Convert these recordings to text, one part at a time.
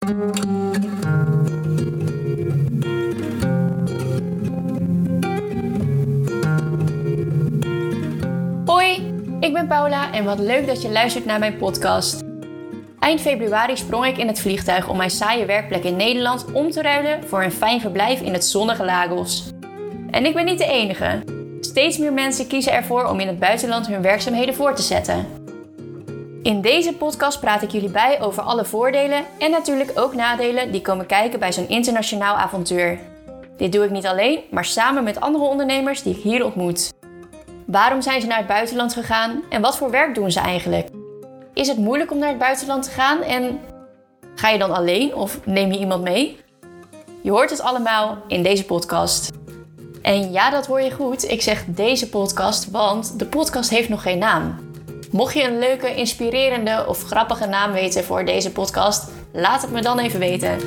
Hoi, ik ben Paula en wat leuk dat je luistert naar mijn podcast. Eind februari sprong ik in het vliegtuig om mijn saaie werkplek in Nederland om te ruilen voor een fijn verblijf in het zonnige Lagos. En ik ben niet de enige. Steeds meer mensen kiezen ervoor om in het buitenland hun werkzaamheden voor te zetten. In deze podcast praat ik jullie bij over alle voordelen en natuurlijk ook nadelen die komen kijken bij zo'n internationaal avontuur. Dit doe ik niet alleen, maar samen met andere ondernemers die ik hier ontmoet. Waarom zijn ze naar het buitenland gegaan en wat voor werk doen ze eigenlijk? Is het moeilijk om naar het buitenland te gaan en ga je dan alleen of neem je iemand mee? Je hoort het allemaal in deze podcast. En ja, dat hoor je goed. Ik zeg deze podcast, want de podcast heeft nog geen naam. Mocht je een leuke, inspirerende of grappige naam weten voor deze podcast, laat het me dan even weten.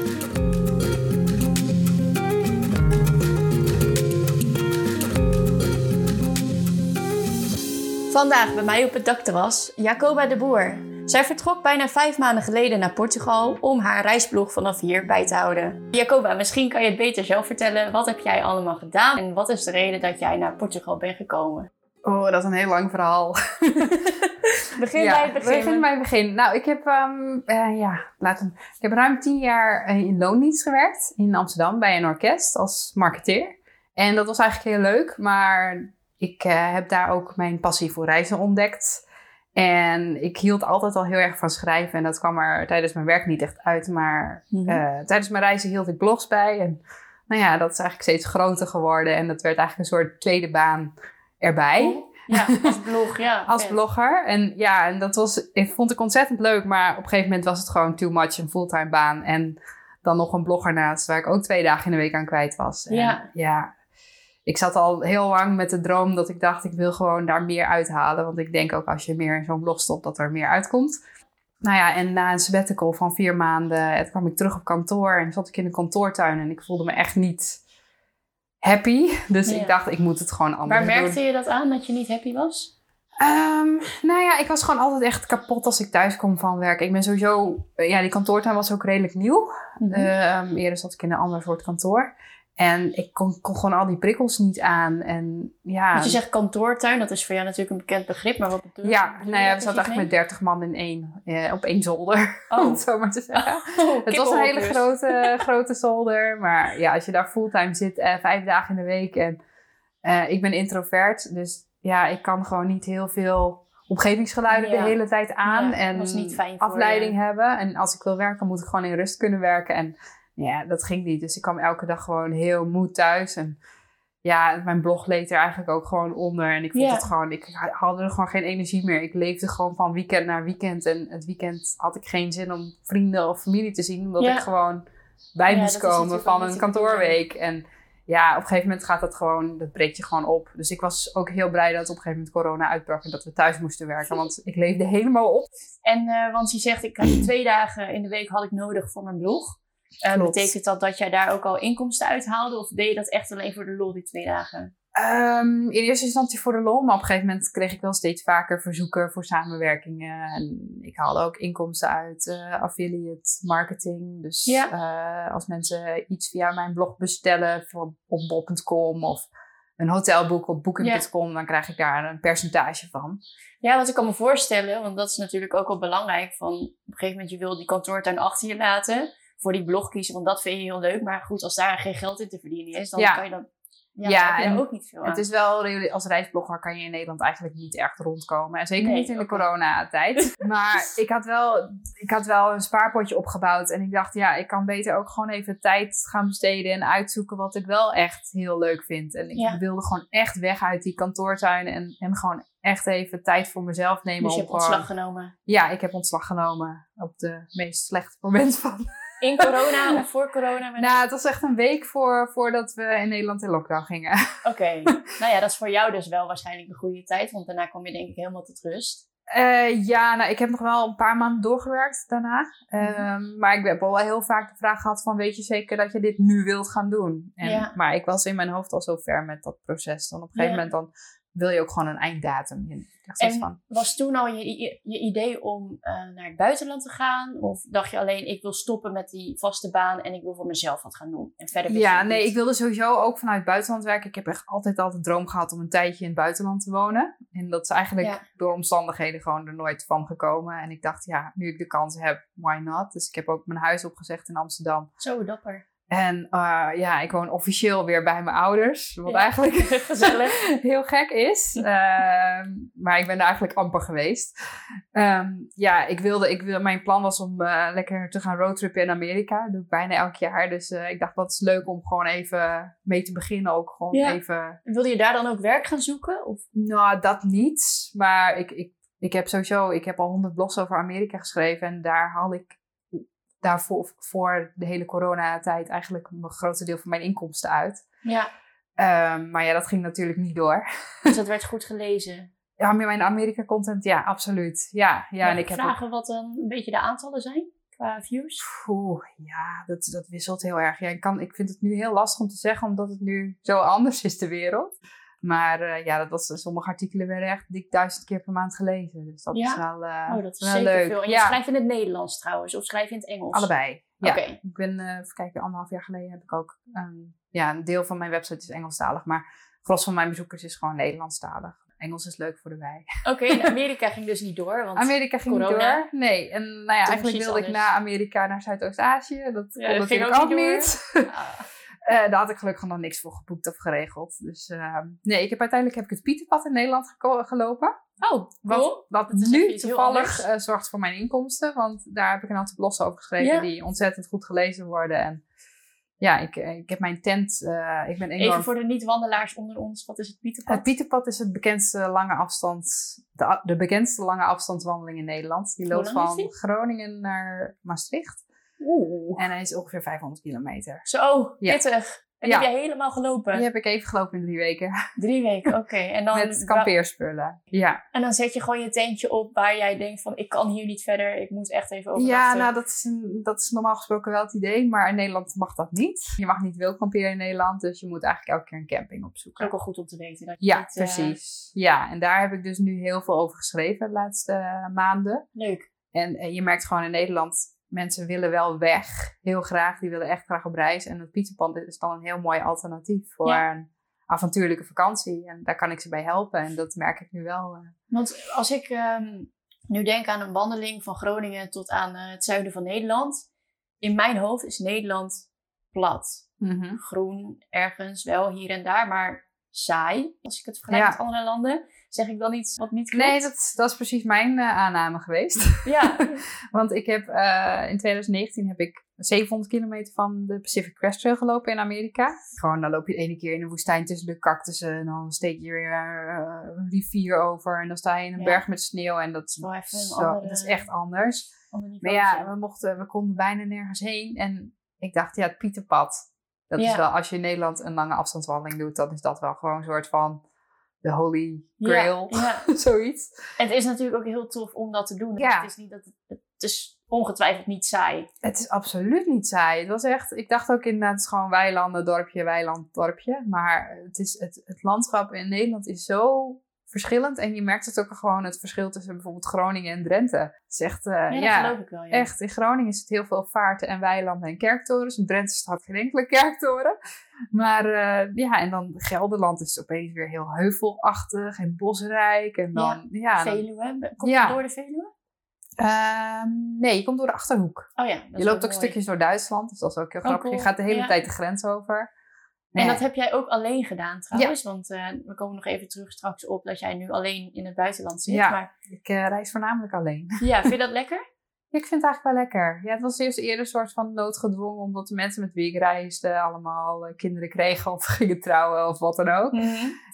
Vandaag bij mij op het dakterras Jacoba de Boer. Zij vertrok bijna vijf maanden geleden naar Portugal om haar reisblog vanaf hier bij te houden. Jacoba, misschien kan je het beter zelf vertellen. Wat heb jij allemaal gedaan en wat is de reden dat jij naar Portugal bent gekomen? Oh, dat is een heel lang verhaal. Begin bij het begin. Begin bij het begin. Nou, ik heb, um, uh, ja, laten, ik heb ruim tien jaar eh, in loondienst gewerkt in Amsterdam bij een orkest als marketeer. En dat was eigenlijk heel leuk, maar ik uh, heb daar ook mijn passie voor reizen ontdekt. En ik hield altijd al heel erg van schrijven. En dat kwam er tijdens mijn werk niet echt uit. Maar mm -hmm. tijdens mijn reizen hield ik blogs bij. En nou ja, dat is eigenlijk steeds groter geworden. En dat werd eigenlijk een soort tweede baan erbij. Ja, als blog, ja. als blogger. En ja, en dat was, ik vond ik ontzettend leuk. Maar op een gegeven moment was het gewoon too much, een fulltime baan. En dan nog een blogger naast, waar ik ook twee dagen in de week aan kwijt was. En ja. ja, ik zat al heel lang met de droom dat ik dacht, ik wil gewoon daar meer uithalen. Want ik denk ook als je meer in zo'n blog stopt, dat er meer uitkomt. Nou ja, en na een sabbatical van vier maanden kwam ik terug op kantoor en zat ik in de kantoortuin. En ik voelde me echt niet happy. Dus Ja. ik dacht, ik moet het gewoon anders Waar merkte doen. je dat aan, dat je niet happy was? Ehm, nou ja, ik was gewoon altijd echt kapot als ik thuis kom van werk. Ik ben sowieso... Ja, die kantoortuin was ook redelijk nieuw. Ehm, eerder zat ik in een ander soort kantoor. En ik kon, kon gewoon al die prikkels niet aan. En ja... Want je zegt kantoortuin, dat is voor jou natuurlijk een bekend begrip, maar wat bedoel je? ja, je nou ja, we zaten echt met 30 man in één, eh, op één zolder. Oh. Om het zo maar te zeggen. Oh, Het was een hele grote, grote zolder. Maar ja, als je daar fulltime zit, eh, vijf dagen in de week. En eh, ik ben introvert, dus ja, ik kan gewoon niet heel veel omgevingsgeluiden Ja. de hele tijd aan. Ja, en dat is niet fijn voor afleiding hebben. En als ik wil werken, moet ik gewoon in rust kunnen werken. En ja, dat ging niet. Dus ik kwam elke dag gewoon heel moe thuis. En ja, mijn blog leed er eigenlijk ook gewoon onder. En ik vond het gewoon, ik had er gewoon geen energie meer. Ik leefde gewoon van weekend naar weekend. En het weekend had ik geen zin om vrienden of familie te zien. Omdat ik gewoon bij Ja, moest komen van een kantoorweek. En ja, op een gegeven moment gaat dat gewoon, dat breekt je gewoon op. Dus ik was ook heel blij dat op een gegeven moment corona uitbrak en dat we thuis moesten werken. Want ik leefde helemaal op. En eh, want je zegt, ik had twee dagen in de week had ik nodig voor mijn blog. Betekent dat dat jij daar ook al inkomsten uithaalde? Of deed je dat echt alleen voor de lol, die twee dagen? Ehm, in eerste instantie voor de lol, maar op een gegeven moment kreeg ik wel steeds vaker verzoeken voor samenwerkingen. En ik haalde ook inkomsten uit eh, affiliate marketing. Dus Ja. eh, als mensen iets via mijn blog bestellen voor, op bol.com of een hotelboek op booking.com, dan krijg ik daar een percentage van. Ja, want ik kan me voorstellen, want dat is natuurlijk ook wel belangrijk. Van op een gegeven moment, je wil die kantoortuin achter je laten. Voor die blog kiezen, want dat vind je heel leuk. Maar goed, als daar geen geld in te verdienen is, dan Ja. kan je dan... Ja, en ook niet veel aan. Het is wel, als reisblogger kan je in Nederland eigenlijk niet echt rondkomen. En zeker Nee, niet in de coronatijd. maar ik had, wel, ik had wel een spaarpotje opgebouwd. En ik dacht, ja, ik kan beter ook gewoon even tijd gaan besteden en uitzoeken wat ik wel echt heel leuk vind. En ik Ja. wilde gewoon echt weg uit die kantoortuin en, en gewoon echt even tijd voor mezelf nemen. dus je hebt ontslag genomen. Ja, ik heb ontslag genomen op de meest slechte moment van. In corona of voor corona? Nou, het was echt een week voor, voordat we in Nederland in lockdown gingen. Oké. nou ja, dat is voor jou dus wel waarschijnlijk een goede tijd. Want daarna kom je denk ik helemaal tot rust. Eh, ja, nou, ik heb nog wel een paar maanden doorgewerkt daarna. Ehm, Maar ik heb al wel heel vaak de vraag gehad van... weet je zeker dat je dit nu wilt gaan doen? En, Ja. Maar ik was in mijn hoofd al zo ver met dat proces. Dan op een gegeven Ja. moment dan wil je ook gewoon een einddatum. Je En van, was toen al je, je, je idee om eh, naar het buitenland te gaan? Of dacht je alleen, ik wil stoppen met die vaste baan en ik wil voor mezelf wat gaan doen? En verder Ja, nee, niet. ik wilde sowieso ook vanuit het buitenland werken. Ik heb echt altijd al de droom gehad om een tijdje in het buitenland te wonen. En dat is eigenlijk Ja. door omstandigheden gewoon er nooit van gekomen. En ik dacht, ja, nu ik de kans heb, why not? Dus ik heb ook mijn huis opgezegd in Amsterdam. Zo dapper. En eh, ja, ik woon officieel weer bij mijn ouders. Wat Ja. eigenlijk Gezellig. heel gek is. Ehm, maar ik ben er eigenlijk amper geweest. Ehm, ja, ik wilde, ik wil, mijn plan was om eh, lekker te gaan roadtrippen in Amerika. Dat doe ik bijna elk jaar. Dus eh, ik dacht, dat is leuk om gewoon even mee te beginnen. Ook gewoon Ja. even... Wilde je daar dan ook werk gaan zoeken? Of? Nou, dat niet. Maar ik, ik, ik heb sowieso... Ik heb al honderd blogs over Amerika geschreven. En daar haal ik daarvoor voor de hele coronatijd eigenlijk een grootste deel van mijn inkomsten uit. Ja, Ehm, maar ja, dat ging natuurlijk niet door. dus dat werd goed gelezen. Ja, met mijn Amerika-content, ja, absoluut. Ja, ja en ik ik heb ook... vragen wat dan een beetje de aantallen zijn qua views? Oeh, ja, dat, dat wisselt heel erg. Ja, ik, kan, ik vind het nu heel lastig om te zeggen, omdat het nu zo anders is, de wereld. Maar eh, ja, dat was, sommige artikelen werden echt dik duizend keer per maand gelezen. Dus dat Ja? is wel, eh, Oh, dat is wel zeker leuk. veel. En je ja, schrijft in het Nederlands trouwens, of schrijf je in het Engels? allebei. Ja. Oké. Ik ben, eh even kijken, anderhalf jaar geleden heb ik ook... ehm, ja, een deel van mijn website is Engelstalig, maar gros van mijn bezoekers is gewoon Nederlandstalig. Engels is leuk voor de wij. Oké, en Amerika ging dus niet door. Want Amerika ging niet door. Nee, en nou ja, eigenlijk wilde ik na Amerika naar Zuidoost-Azië. Dat Ja, kon dat natuurlijk ook niet. ah, Eh, daar had ik gelukkig nog niks voor geboekt of geregeld. Dus eh, nee, ik heb uiteindelijk heb ik het Pieterpad in Nederland gelopen. oh, Wat, cool. wat nu toevallig eh, zorgt voor mijn inkomsten. Want daar heb ik een aantal blogs over geschreven Ja. die ontzettend goed gelezen worden. En ja, ik, ik heb mijn tent. ik ben enorm Even voor de niet-wandelaars onder ons, wat is het Pieterpad? Het Pieterpad is het bekendste lange afstand, de, de bekendste lange afstandswandeling in Nederland. Die loopt van die? Groningen naar Maastricht. Oeh. En hij is ongeveer 500 kilometer. Zo, Ja. pittig. En Ja. heb jij helemaal gelopen? Die heb ik even gelopen in drie weken. Drie weken, oké. En, dan Met kampeerspullen. Ja, en dan zet je gewoon je tentje op waar jij denkt van... ik kan hier niet verder, ik moet echt even overnachten. ja nou dat is, dat is normaal gesproken wel het idee. Maar in Nederland mag dat niet. Je mag niet wild kamperen in Nederland. Dus je moet eigenlijk elke keer een camping opzoeken. ook wel goed om te weten. Dat je Ja, niet, eh, precies. Ja, en daar heb ik dus nu heel veel over geschreven de laatste eh, maanden. leuk. En, en je merkt gewoon in Nederland, mensen willen wel weg. Heel graag, die willen echt graag op reis. En het Pieterpad is dan een heel mooi alternatief voor Ja. een avontuurlijke vakantie. En daar kan ik ze bij helpen. En dat merk ik nu wel. eh. Want als ik ehm, nu denk aan een wandeling van Groningen tot aan eh, het zuiden van Nederland. In mijn hoofd is Nederland plat. Groen ergens wel hier en daar, maar saai. Als ik het vergelijk Ja. met andere landen. Zeg ik dan iets wat niet klopt? Nee, dat, dat is precies mijn eh, aanname geweest. Ja, Want ik heb eh, in 2019 heb ik 700 kilometer van de Pacific Crest Trail gelopen in Amerika. Gewoon, dan loop je ene keer in de woestijn tussen de cactussen. En dan steek je weer eh, een rivier over. En dan sta je in een Ja. berg met sneeuw. En dat zo, andere- dat is echt anders. ander Maar ja, we, mochten, we konden bijna nergens heen. En ik dacht, ja, het Pieterpad. Dat Ja. is wel, als je in Nederland een lange afstandswandeling doet, dan is dat wel gewoon een soort van de holy Ja, grail. ja. Zoiets. En het is natuurlijk ook heel tof om dat te doen. Ja. Dus het is niet dat het, het is ongetwijfeld niet saai. Het is absoluut niet saai. Het was echt, ik dacht ook inderdaad, het is gewoon weilanden, dorpje, weiland, dorpje. Maar het, is, het, het landschap in Nederland is zo verschillend. En je merkt het ook gewoon, het verschil tussen bijvoorbeeld Groningen en Drenthe. Het is echt, eh, Ja, dat ja, geloof ik wel. Ja. Echt, in Groningen is het heel veel vaarten en weilanden en kerktorens. In Drenthe staat geen enkele kerktoren. Maar eh, ja, en dan Gelderland is opeens weer heel heuvelachtig en bosrijk. En dan, ja, dan- Veluwe, komt Ja. het door de Veluwe? Ehm, nee, je komt door de Achterhoek. Oh ja, dat Je loopt ook mooi. stukjes door Duitsland, dus dat is ook heel Oh, grappig. Je gaat de hele Ja. tijd de grens over. En dat heb jij ook alleen gedaan trouwens. Want eh, we komen nog even terug straks op dat jij nu alleen in het buitenland zit. Ja. Maar Ik eh, reis voornamelijk alleen. ja, vind je dat lekker? ik vind het eigenlijk wel lekker. Ja, het was eerst eerder een soort van noodgedwongen, omdat de mensen met wie ik reisde allemaal eh, kinderen kregen of gingen trouwen of wat dan ook.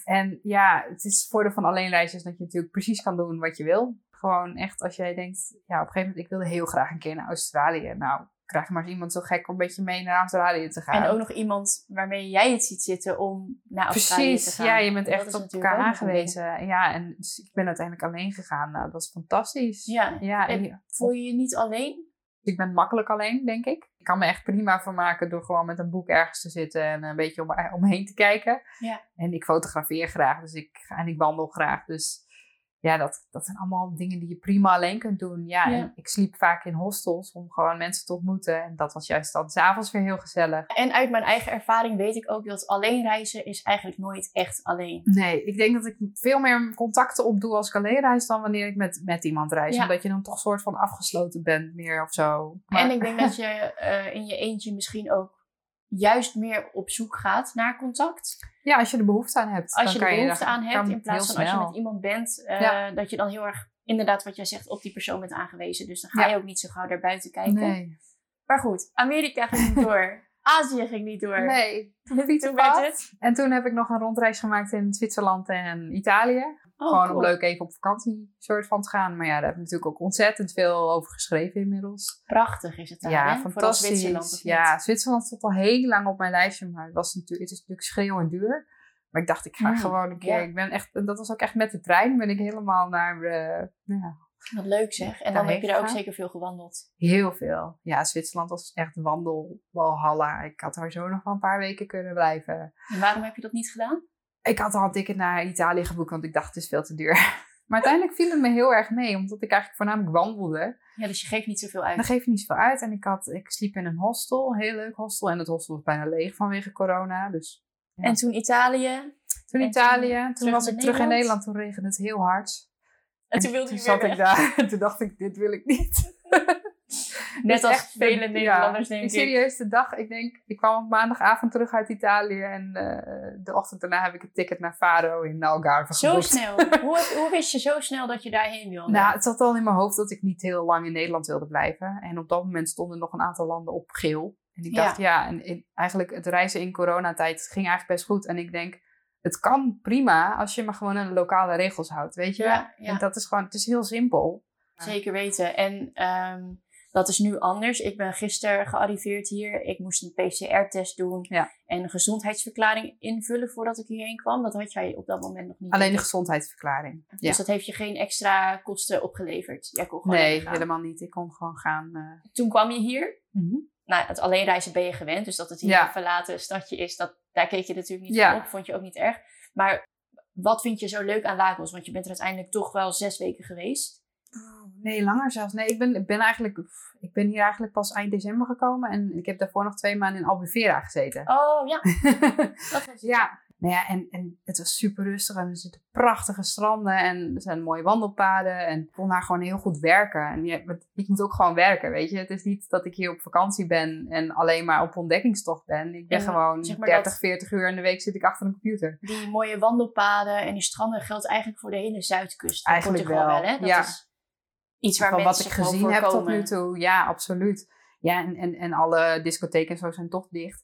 En ja, het is het voordeel van alleen reizen is dat je natuurlijk precies kan doen wat je wil. Gewoon echt als jij denkt, ja, op een gegeven moment, ik wilde heel graag een keer naar Australië. Nou, krijg maar eens iemand zo gek om een beetje mee naar Australië te gaan. En ook nog iemand waarmee jij het ziet zitten om naar Australië te Precies, gaan. ja, je bent echt op elkaar aangewezen. Ja, en dus ik ben uiteindelijk alleen gegaan. Nou, dat was fantastisch. Ja. ja en Voel je je niet alleen? ik ben makkelijk alleen, denk ik. Ik kan me echt prima vermaken door gewoon met een boek ergens te zitten en een beetje om, omheen te kijken. Ja. En ik fotografeer graag, dus ik, en ik wandel graag. Dus ja, dat, dat zijn allemaal dingen die je prima alleen kunt doen. Ja, Ja. en ik sliep vaak in hostels om gewoon mensen te ontmoeten. En dat was juist dan s'avonds weer heel gezellig. En uit mijn eigen ervaring weet ik ook dat alleen reizen is eigenlijk nooit echt alleen. Nee, ik denk dat ik veel meer contacten opdoe als ik alleen reis dan wanneer ik met, met iemand reis. Ja. Omdat je dan toch een soort van afgesloten bent meer of zo. Maar- En ik denk dat je eh, in je eentje misschien ook juist meer op zoek gaat naar contact. ja, als je er behoefte aan hebt. Als je er behoefte aan hebt, in plaats van als je met iemand bent, eh, Ja. dat je dan heel erg, inderdaad wat jij zegt, op die persoon bent aangewezen. Dus dan ga Ja. je ook niet zo gauw daar buiten kijken. Nee. Maar goed, Amerika ging niet door. Azië ging niet door. Nee. Toen werd het. En toen heb ik nog een rondreis gemaakt in Zwitserland en Italië. Oh, Gewoon cool. om leuk even op vakantie soort van te gaan. Maar ja, daar heb ik natuurlijk ook ontzettend veel over geschreven inmiddels. Prachtig is het daar, ja, hè? Fantastisch. Zwitserland, ja, Zwitserland stond al heel lang op mijn lijstje. Maar het, was natuurlijk, het is natuurlijk schreeuwend duur. Maar ik dacht, ik ga Mm, gewoon een keer. ja. Ik ben echt, en dat was ook echt met de trein. Ben ik helemaal naar eh, ja, Wat leuk zeg. En dan heb je daar ook zeker veel gewandeld. heel veel. Ja, Zwitserland was echt wandelwalhalla. Ik had er zo nog wel een paar weken kunnen blijven. En waarom heb je dat niet gedaan? Ik had al een ticket naar Italië geboekt, want ik dacht het is veel te duur. Maar uiteindelijk viel het me heel erg mee, omdat ik eigenlijk voornamelijk wandelde. Ja, dus je geeft niet zoveel uit. Dan geef je niet zoveel uit. En ik, had, ik sliep in een hostel, een heel leuk hostel. En het hostel was bijna leeg vanwege corona. Dus ja. En toen Italië. toen en Italië, toen, was ik terug in Nederland? Toen regende het heel hard. En toen wilde toen je zat ik daar. En toen dacht ik, dit wil ik niet. Net als echt, vele ja, Nederlanders, denk ik. Serieus, de dag, ik denk, ik kwam op maandagavond terug uit Italië. En eh, de ochtend daarna heb ik een ticket naar Faro in Algarve Zo geboekt. snel. hoe, hoe wist je zo snel dat je daarheen wilde? Nou, het zat al in mijn hoofd dat ik niet heel lang in Nederland wilde blijven. En op dat moment stonden nog een aantal landen op geel. En ik Ja. dacht, ja, en eigenlijk het reizen in coronatijd ging eigenlijk best goed. En ik denk, het kan prima als je maar gewoon aan de lokale regels houdt, weet je? Ja, ja. En dat is gewoon, het is heel simpel. Zeker weten. En ehm, dat is nu anders. Ik ben gisteren gearriveerd hier. Ik moest een PCR-test doen Ja. en een gezondheidsverklaring invullen voordat ik hierheen kwam. Dat had jij op dat moment nog niet. Alleen de gezondheidsverklaring. Ja. Dus dat heeft je geen extra kosten opgeleverd. Jij kon gewoon Nee, gaan. helemaal niet. Ik kon gewoon gaan. eh. Toen kwam je hier. Mhm. Nou, het alleen reizen ben je gewend. Dus dat het hier Ja. een verlaten stadje is, dat, daar keek je natuurlijk niet van op. Vond je ook niet erg. Maar wat vind je zo leuk aan Lagos? Want je bent er uiteindelijk toch wel zes weken geweest. Nee, langer zelfs. Nee, ik ben, ik ben eigenlijk, ik ben hier eigenlijk pas eind december gekomen. En ik heb daarvoor nog twee maanden in Albufeira gezeten. Oh ja, dat was Ja, nou ja, en, en het was super rustig en er zitten prachtige stranden en er zijn mooie wandelpaden. En ik kon daar gewoon heel goed werken. En je, want ik moet ook gewoon werken, weet je. Het is niet dat ik hier op vakantie ben en alleen maar op ontdekkingstocht ben. Ik ben En, gewoon zeg maar 30, dat- 40 uur in de week zit ik achter een computer. die mooie wandelpaden en die stranden geldt eigenlijk voor de hele zuidkust Eigenlijk wel, wel. hè? Dat ja. is iets waar Van wat ik gezien heb tot nu toe, ja, absoluut. Ja, en, en, en alle discotheken en zo zijn toch dicht.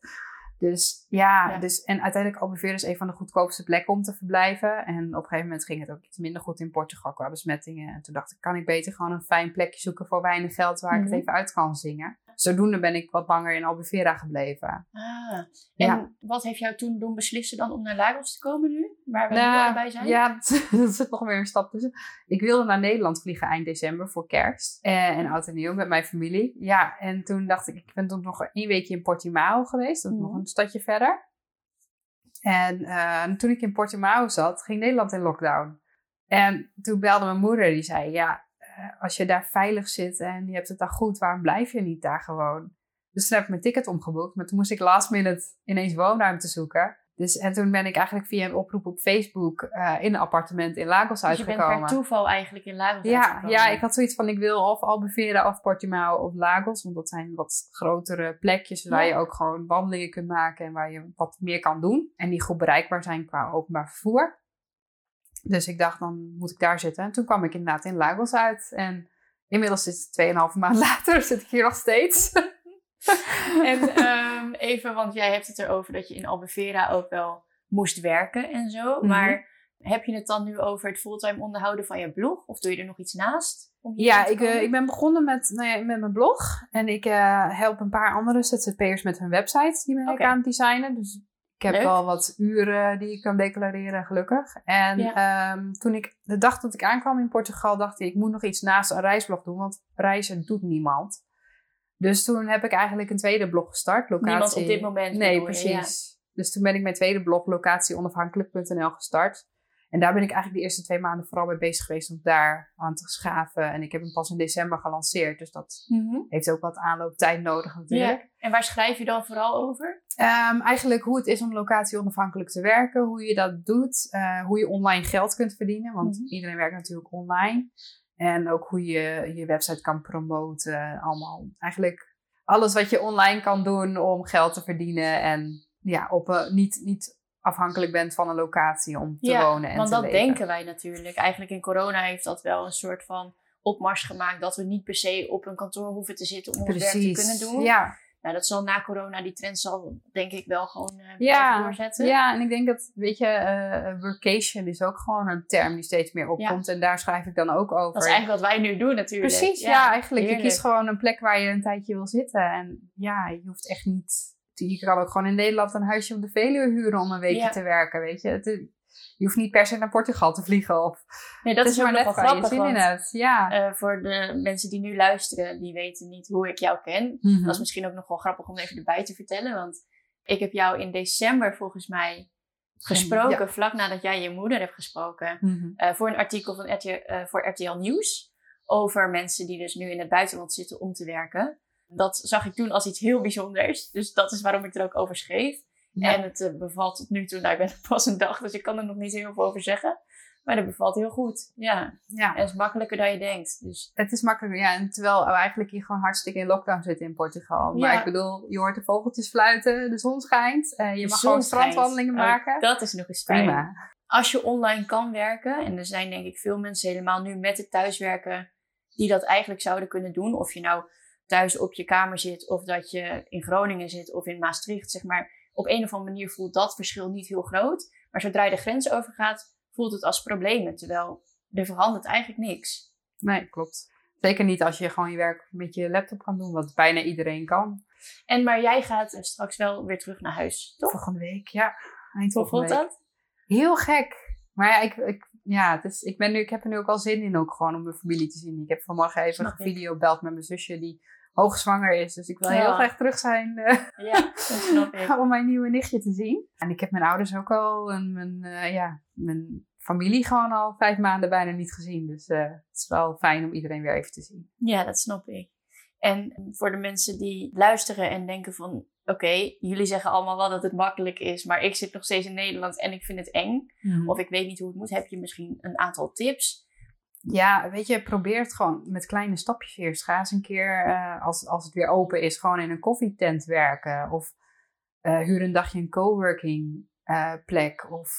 Dus ja, Ja. Dus, en uiteindelijk Albufeira is een van de goedkoopste plekken om te verblijven. En op een gegeven moment ging het ook iets minder goed in Portugal qua besmettingen. En toen dacht ik, kan ik beter gewoon een fijn plekje zoeken voor weinig geld waar ik Mhm. het even uit kan zingen. Zodoende ben ik wat langer in Albufeira gebleven. Ah, en Ja. wat heeft jou toen doen beslissen dan om naar Lagos te komen nu? Waar we nu Nou, allebei zijn? Ja, er zit nog weer een stap tussen. Ik wilde naar Nederland vliegen eind december voor kerst. Eh, en oud en nieuw met mijn familie. Ja, en toen dacht ik, ik ben toen nog één weekje in Portimao geweest. Dat is nog Mhm. een stadje verder. En eh, toen ik in Portimao zat, ging Nederland in lockdown. En toen belde mijn moeder, die zei, ja, als je daar veilig zit en je hebt het daar goed, waarom blijf je niet daar gewoon? Dus toen heb ik mijn ticket omgeboekt, maar toen moest ik last minute ineens woonruimte zoeken. Dus, en toen ben ik eigenlijk via een oproep op Facebook eh, in een appartement in Lagos Dus je bent uitgekomen. per toeval eigenlijk in Lagos Ja, uitgekomen. ja, ik had zoiets van ik wil of Albufeira of Portimao of Lagos. Want dat zijn wat grotere plekjes waar Ja. je ook gewoon wandelingen kunt maken en waar je wat meer kan doen. En die goed bereikbaar zijn qua openbaar vervoer. Dus ik dacht, dan moet ik daar zitten. En toen kwam ik inderdaad in Lagos uit. En inmiddels is het 2,5 maand later, zit ik hier nog steeds. En ehm, even, want jij hebt het erover dat je in Albufeira ook wel moest werken en zo. Mhm. Maar heb je het dan nu over het fulltime onderhouden van je blog? Of doe je er nog iets naast? Om Ja, ik, eh, ik ben begonnen met, nou ja, met mijn blog. En ik eh, help een paar andere ZZP'ers met hun websites. Die ben Oké. ik aan het designen. Dus ik heb Leuk. wel wat uren die ik kan declareren, gelukkig. En Ja. ehm, toen ik, de dag dat ik aankwam in Portugal, dacht ik, ik moet nog iets naast een reisblog doen. Want reizen doet niemand. Dus toen heb ik eigenlijk een tweede blog gestart. Locatie... Niemand op dit moment. Nee, precies. Dus toen ben ik mijn tweede blog locatieonafhankelijk.nl gestart. En daar ben ik eigenlijk de eerste twee maanden vooral mee bezig geweest om daar aan te schaven. En ik heb hem pas in december gelanceerd. Dus dat. Mhm. heeft ook wat aanlooptijd nodig natuurlijk. Ja. En waar schrijf je dan vooral over? Ehm, eigenlijk hoe het is om locatie onafhankelijk te werken, hoe je dat doet, eh, hoe je online geld kunt verdienen, want Mhm. iedereen werkt natuurlijk online. En ook hoe je je website kan promoten, allemaal. Eigenlijk alles wat je online kan doen om geld te verdienen en ja, op, een- niet, niet afhankelijk bent van een locatie om te Ja, wonen en Want te dat leven. denken wij natuurlijk. Eigenlijk in corona heeft dat wel een soort van opmars gemaakt dat we niet per se op een kantoor hoeven te zitten om ons werk te kunnen doen. Ja, Nou, dat zal na corona, die trend zal denk ik wel gewoon blijven ja, doorzetten. ja, en ik denk dat, weet je, eh, workation is ook gewoon een term die steeds meer opkomt. En daar schrijf ik dan ook over. Dat is eigenlijk wat wij nu doen natuurlijk. Precies, ja, eigenlijk. Je heerlijk. kiest gewoon een plek waar je een tijdje wil zitten. En ja, je hoeft echt niet... Je kan ook gewoon in Nederland een huisje op de Veluwe huren om een weekje Ja. te werken, weet je. Het je hoeft niet per se naar Portugal te vliegen. Of, Nee, dat het is wel waar je grappig. zin in hebt. Ja. eh, voor de mensen die nu luisteren, die weten niet hoe ik jou ken. Mhm. Dat is misschien ook nog wel grappig om even erbij te vertellen. Want ik heb jou in december volgens mij gesproken, vlak nadat jij je moeder hebt gesproken. Mhm. eh, voor een artikel van RTL, eh, voor RTL Nieuws. Over mensen die dus nu in het buitenland zitten om te werken. Dat zag ik toen als iets heel bijzonders. Dus dat is waarom ik er ook over schreef. Ja. En het eh, bevalt tot nu toe. Nou, ik ben er pas een dag, dus ik kan er nog niet heel veel over zeggen. Maar dat bevalt heel goed. Ja, ja. en het is makkelijker dan je denkt. Dus Het is makkelijker, ja. En terwijl we eigenlijk hier gewoon hartstikke in lockdown zitten in Portugal. Maar Ja. ik bedoel, je hoort de vogeltjes fluiten, de zon schijnt. eh, je de mag gewoon strandwandelingen Oh, maken. dat is nog eens fijn. Prima. als je online kan werken, en er zijn denk ik veel mensen helemaal nu met het thuiswerken die dat eigenlijk zouden kunnen doen. Of je nou thuis op je kamer zit, of dat je in Groningen zit of in Maastricht, zeg maar. Op een of andere manier voelt dat verschil niet heel groot. Maar zodra je de grens overgaat, voelt het als problemen. Terwijl er verandert eigenlijk niks. Nee, klopt. Zeker niet als je gewoon je werk met je laptop kan doen, wat bijna iedereen kan. En maar jij gaat eh, straks wel weer terug naar huis, toch? Volgende week, ja. Eind Hoe voelt dat? Heel gek. Maar ja, ik, ik, ja het is, ik, ben nu, ik heb er nu ook al zin in ook gewoon om mijn familie te zien. Ik heb vanmorgen even Snap ik. gevideobeld met mijn zusje die hoogzwanger is. Dus ik wil Ja. heel graag terug zijn eh, Ja, dat snap ik. om mijn nieuwe nichtje te zien. En ik heb mijn ouders ook al en mijn, eh, ja, mijn familie gewoon al vijf maanden bijna niet gezien. Dus eh, het is wel fijn om iedereen weer even te zien. Ja, dat snap ik. En voor de mensen die luisteren en denken van... Oké, jullie zeggen allemaal wel dat het makkelijk is, maar ik zit nog steeds in Nederland en ik vind het eng. Of ik weet niet hoe het moet. Heb je misschien een aantal tips? Ja, weet je, probeer het gewoon met kleine stapjes eerst. Ga eens een keer, eh, als, als het weer open is, gewoon in een koffietent werken. Of eh, huur een dagje een coworking eh, plek. Of,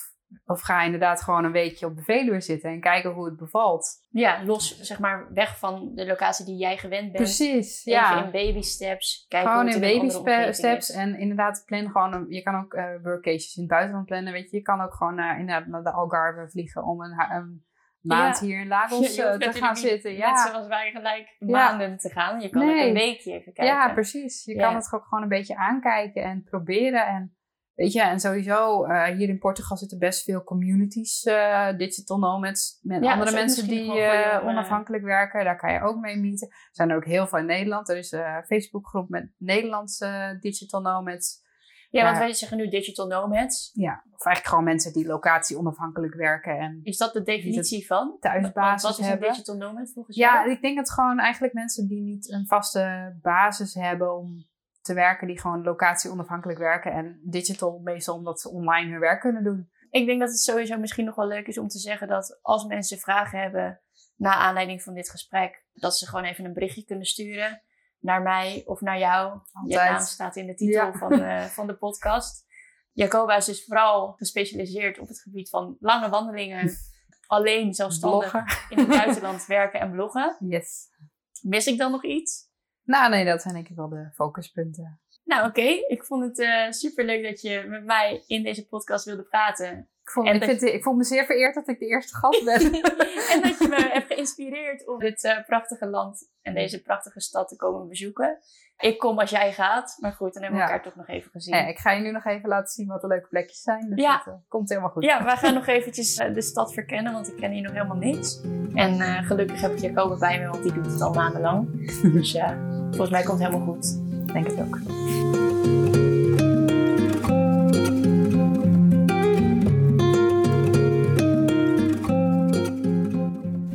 of ga inderdaad gewoon een weekje op de Veluwe zitten en kijken hoe het bevalt. Ja, los, zeg maar, weg van de locatie die jij gewend bent. Precies, Even ja. in baby steps. Kijken Gewoon hoe in baby steps. is. En inderdaad, plan gewoon. Een, je kan ook workations in het buitenland plannen. Weet je, je kan ook gewoon inderdaad naar de Algarve vliegen om een, een maand Ja. hier in Lagos eh, te gaan zitten. Net Ja. zoals wij gelijk maanden te gaan. Je kan Nee. een weekje even kijken. Ja, precies. Je kan het ook gewoon een beetje aankijken en proberen. En weet je, en sowieso, eh, hier in Portugal zitten best veel communities, eh, digital nomads, met andere mensen die onafhankelijk werken. Daar kan je ook mee meeten. Er zijn er ook heel veel in Nederland. Er is een Facebookgroep met Nederlandse digital nomads. Ja, want Ja. wij zeggen nu digital nomads. Ja, of eigenlijk gewoon mensen die locatie onafhankelijk werken en Is dat de definitie van? Thuisbasis Wat is een hebben. digital nomad volgens Ja, jou? ik denk dat gewoon eigenlijk mensen die niet een vaste basis hebben om te werken, die gewoon locatie onafhankelijk werken en digital meestal omdat ze online hun werk kunnen doen. Ik denk dat het sowieso misschien nog wel leuk is om te zeggen dat als mensen vragen hebben na aanleiding van dit gesprek, dat ze gewoon even een berichtje kunnen sturen naar mij of naar jou. Je Altijd. naam staat in de titel Ja. van, de, van de podcast. Jacoba is dus vooral gespecialiseerd op het gebied van lange wandelingen, alleen zelfstandig in het buitenland werken en bloggen. Yes. Mis ik dan nog iets? Nou nee, dat zijn denk ik wel de focuspunten. Nou oké, ik vond het eh super leuk dat je met mij in deze podcast wilde praten. Ik voel, En ik, vind, ik me zeer vereerd dat ik de eerste gast ben. en dat je me hebt geïnspireerd om dit eh, prachtige land en deze prachtige stad te komen bezoeken. Ik kom als jij gaat, maar goed, dan hebben we Ja. elkaar toch nog even gezien. Ja, ik ga je nu nog even laten zien wat de leuke plekjes zijn. Dus Ja. dat eh, komt helemaal goed. Ja, wij gaan nog eventjes eh, de stad verkennen, want ik ken hier nog helemaal niks. En gelukkig heb ik Jacoba bij me, want die doet het al maandenlang. Dus ja, Volgens mij komt het helemaal goed. Denk het ook.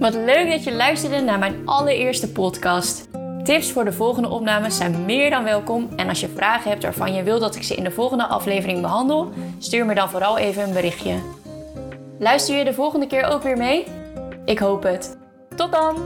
Wat leuk dat je luisterde naar mijn allereerste podcast. Tips voor de volgende opnames zijn meer dan welkom. En als je vragen hebt waarvan je wil dat ik ze in de volgende aflevering behandel, stuur me dan vooral even een berichtje. Luister je de volgende keer ook weer mee? Ik hoop het. Tot dan!